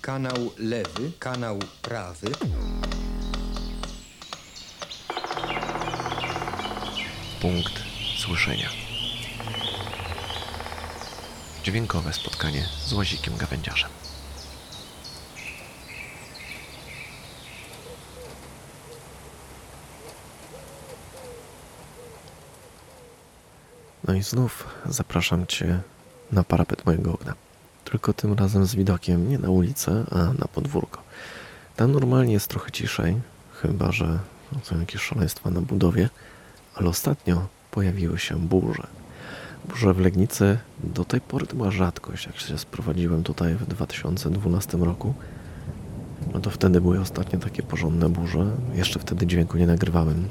kanał lewy, kanał prawy. Punkt słyszenia. Dźwiękowe spotkanie z łazikiem gawędziarzem. No i znów zapraszam Cię na parapet mojego okna. Tylko tym razem z widokiem nie na ulicę, a na podwórko. Tam normalnie jest trochę ciszej, chyba że są jakieś szaleństwa na budowie, ale ostatnio pojawiły się burze. Burze w Legnicy do tej pory to była rzadkość. Jak się sprowadziłem tutaj w 2012 roku, no to wtedy były ostatnie takie porządne burze. Jeszcze wtedy dźwięku nie nagrywałem,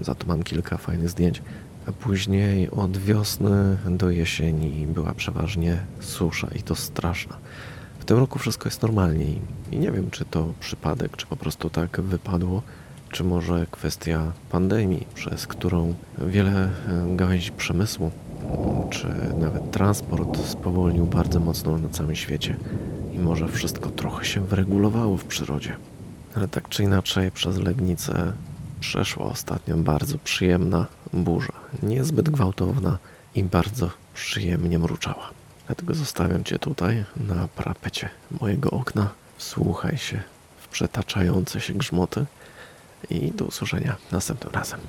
za to mam kilka fajnych zdjęć. Później od wiosny do jesieni była przeważnie susza i to straszna. W tym roku wszystko jest normalniej i nie wiem, czy to przypadek, czy po prostu tak wypadło, czy może kwestia pandemii, przez którą wiele e, gałęzi przemysłu, czy nawet transport spowolnił bardzo mocno na całym świecie i może wszystko trochę się wyregulowało w przyrodzie. Ale tak czy inaczej przez Legnicę przeszła ostatnio bardzo przyjemna burza. Niezbyt gwałtowna i bardzo przyjemnie mruczała. Dlatego zostawiam Cię tutaj na parapecie mojego okna. Wsłuchaj się w przetaczające się grzmoty i do usłyszenia następnym razem.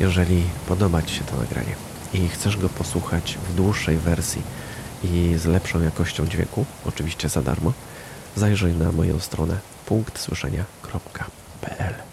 Jeżeli podoba Ci się to nagranie i chcesz go posłuchać w dłuższej wersji i z lepszą jakością dźwięku, oczywiście za darmo, zajrzyj na moją stronę punktsłyszenia.pl.